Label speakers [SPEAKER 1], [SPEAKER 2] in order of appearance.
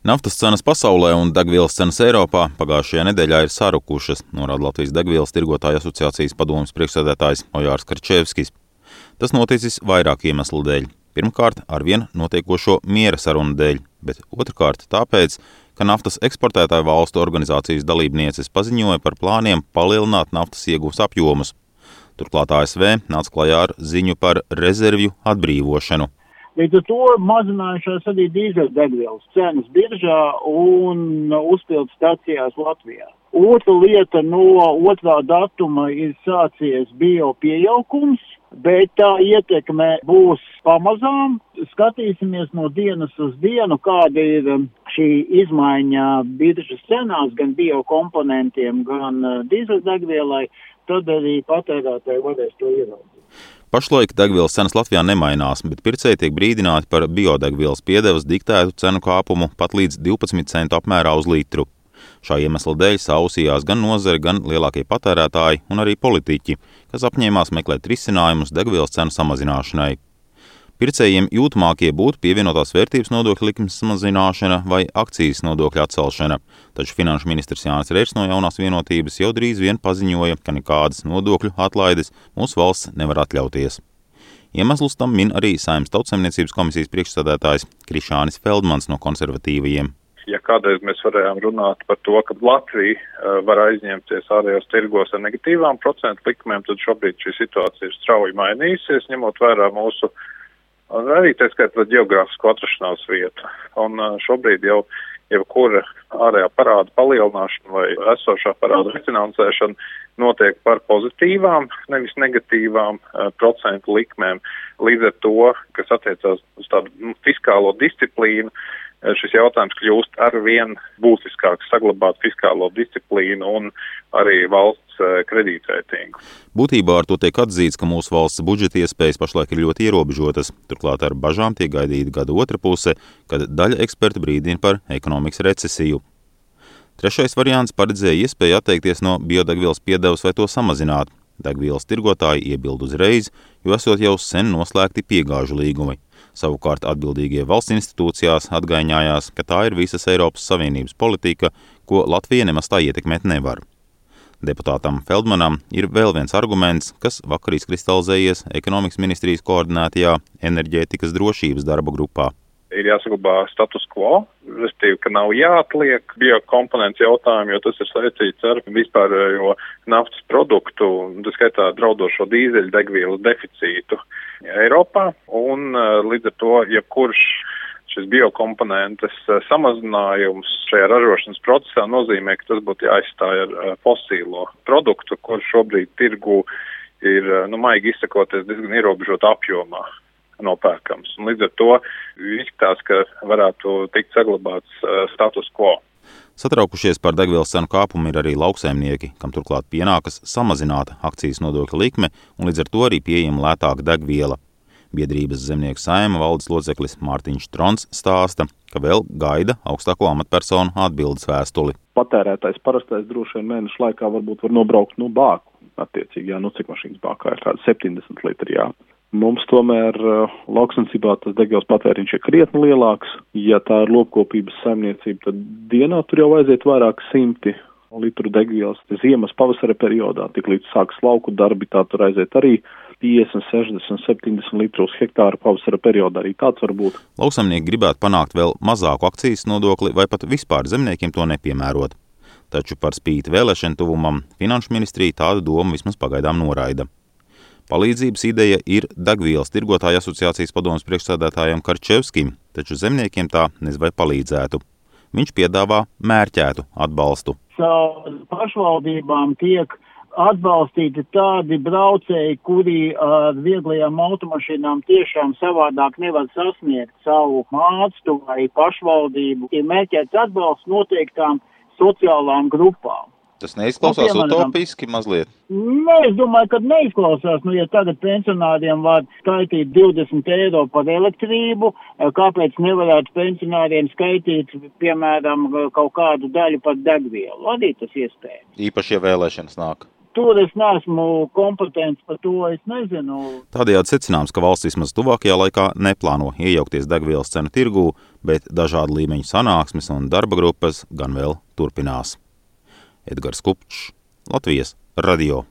[SPEAKER 1] Naftas cenas pasaulē un degvielas cenas Eiropā pagājušajā nedēļā ir sarukušas, norāda Latvijas degvielas tirgotāja asociācijas padomus priekšsēdētājs Ojārs Karčevskis. Tas noticis vairāku iemeslu dēļ. Pirmkārt, ar vien notiekošo miera sarunu dēļ, bet otrkārt tāpēc, ka naftas eksportētāju valstu organizācijas dalībnieces paziņoja par plāniem palielināt naftas iegūs apjomus. Turklāt ASV nāca klajā ar ziņu par rezervju atbrīvošanu.
[SPEAKER 2] Līdz ar to mazinājušās arī dīzeļdegvielas cenas biržā un uzpildu stacijās Latvijā. Otra lieta no otrā datuma ir sācies bio pieaugums, bet tā ietekme būs pamazām. Skatīsimies no dienas uz dienu, kāda ir um, šī izmaiņa biržas cenās, gan biokomponentiem, gan uh, dīzeļdegvielai, tad arī patērētāji varēs to ieraudzīt.
[SPEAKER 1] Pašlaik degvielas cenas Latvijā nemainās, bet pircēji tiek brīdināti par biodegvielas piedevas diktētu cenu kāpumu pat līdz 12 centu apmērā uz litru. Šā iemesla dēļ sausījās gan nozare, gan lielākie patērētāji un arī politiķi, kas apņēmās meklēt risinājumus degvielas cenu samazināšanai. Pircējiem jūtamākie būtu pievienotās vērtības nodokļa likmes samazināšana vai akcijas nodokļa atcelšana, taču finanšu ministrs Jānis Reirs no jaunās vienotības jau drīz vien paziņoja, ka nekādas nodokļu atlaides mūsu valsts nevar atļauties. Iemeslus tam min arī Saimnes tautsemniecības komisijas priekšsādātājs Krišānis Feldmans no konservatīvajiem.
[SPEAKER 3] Ja kādreiz mēs varējām runāt par to, ka Latvija uh, var aizņemties ārējos tirgos ar negatīvām procentu likmēm, tad šobrīd šī situācija ir strauji mainījusies, ņemot vērā mūsu uh, Un arī tā skaitā geogrāfisko atrašanās vietu. Un šobrīd jau jebkura ārējā parāda palielināšana vai esošā parāda refinansēšana notiek par pozitīvām, nevis negatīvām procentu likmēm. Līdz ar to, kas attiecās uz tādu nu, fiskālo disciplīnu, šis jautājums kļūst ar vien būtiskāks saglabāt fiskālo disciplīnu un arī valsts Eh, kredītreitingu.
[SPEAKER 1] Būtībā ar to tiek atzīts, ka mūsu valsts budžeta iespējas pašlaik ir ļoti ierobežotas. Turklāt ar bažām tiek gaidīta gada otra puse, kad daļa eksperti brīdina par ekonomikas recesiju. Trešais variants paredzēja iespēju atteikties no biodegvielas piedevas vai to samazināt. Degvielas tirgotāji iebild uzreiz, jo esot jau sen noslēgti piegāžu līgumi. Savukārt atbildīgie valsts institūcijās atgaiņājās, ka tā ir visas Eiropas Savienības politika, ko Latvija nemaz tā ietekmēt nevar. Deputātam Feldmanam ir vēl viens arguments, kas vakar izkristalizējies ekonomikas ministrijas koordinētajā enerģētikas drošības darba grupā.
[SPEAKER 3] Ir jāsaglabā status quo, respektīvi, ka nav jāatliek biokomponents jautājumu, jo tas ir saistīts ar vispārējo naftas produktu, tas skaitā draudošo dīzeļdegvielu deficītu Eiropā, un eh, līdz ar to jebkurš šis biokomponentes eh, samazinājums šajā ražošanas procesā nozīmē, ka tas būtu jāizstāj ar eh, fosīlo produktu, kur šobrīd tirgu ir, nu, maigi izsakoties, diezgan ierobežot apjomā nopērkams. Un līdz ar to izskatās, ka varētu tikt saglabāts status quo.
[SPEAKER 1] Satraukušies par degvielas cenu kāpumu ir arī lauksaimnieki, kam turklāt pienākas samazināta akcijas nodokļa likme un līdz ar to arī pieejama lētāka degviela. Biedrības zemnieku saima valdes loceklis Mārtiņš Trons stāsta, ka vēl gaida augstāko amatpersonu atbildes vēstuli.
[SPEAKER 4] Patērētājs parastais droši vien mēnešu laikā varbūt var nobraukt no bāku. Attiecīgi, jā, nu cik mašīnas bākā ir kāda 70 litri, jā. Mums tomēr uh, lauksaimniecībā tas degvielas patēriņš ir krietni lielāks. Ja tā ir lopkopības saimniecība, tad dienā tur jau aiziet vairāk simti litru degvielas. Ziemas pavasara periodā, tik līdz sākas lauku darbi, tā tur aiziet arī 50, 60, 70 litru uz hektāru pavasara periodā. Arī tāds var būt.
[SPEAKER 1] Lauksamnieki gribētu panākt vēl mazāku akcijas nodokli vai pat vispār zemniekiem to nepiemērot. Taču par spīti vēlēšanu tuvumam Finanšu ministrija tādu domu vismaz pagaidām noraida. Palīdzības ideja ir degvielas tirgotāja asociācijas padomus priekšsēdētājiem Karčevskim, taču zemniekiem tā nezvai palīdzētu. Viņš piedāvā mērķētu atbalstu.
[SPEAKER 2] Caur pašvaldībām tiek atbalstīti tādi braucēji, kuri ar vieglajām automašīnām tiešām savādāk nevar sasniegt savu mācu vai pašvaldību. Ir mērķēts atbalsts noteiktām sociālām grupām.
[SPEAKER 1] Tas neizklausās nu, utopiski mazliet.
[SPEAKER 2] Nē, es domāju, ka neizklausās. Nu, ja tagad pensionāriem var skaitīt 20 eiro par elektrību, kāpēc nevarētu pensionāriem skaitīt, piemēram, kaut kādu daļu par degvielu? Arī tas iespējams.
[SPEAKER 1] Īpaši, ja vēlēšanas nāk.
[SPEAKER 2] tur es neesmu kompetents par to, es nezinu.
[SPEAKER 1] Tādējādi secināms, ka valsts vismaz tuvākajā laikā neplāno iejaukties degvielas cenu tirgū, bet dažādu līmeņu sanāksmes un darba grupas gan vēl turpinās. Edgar Skupcz. Latvijas radio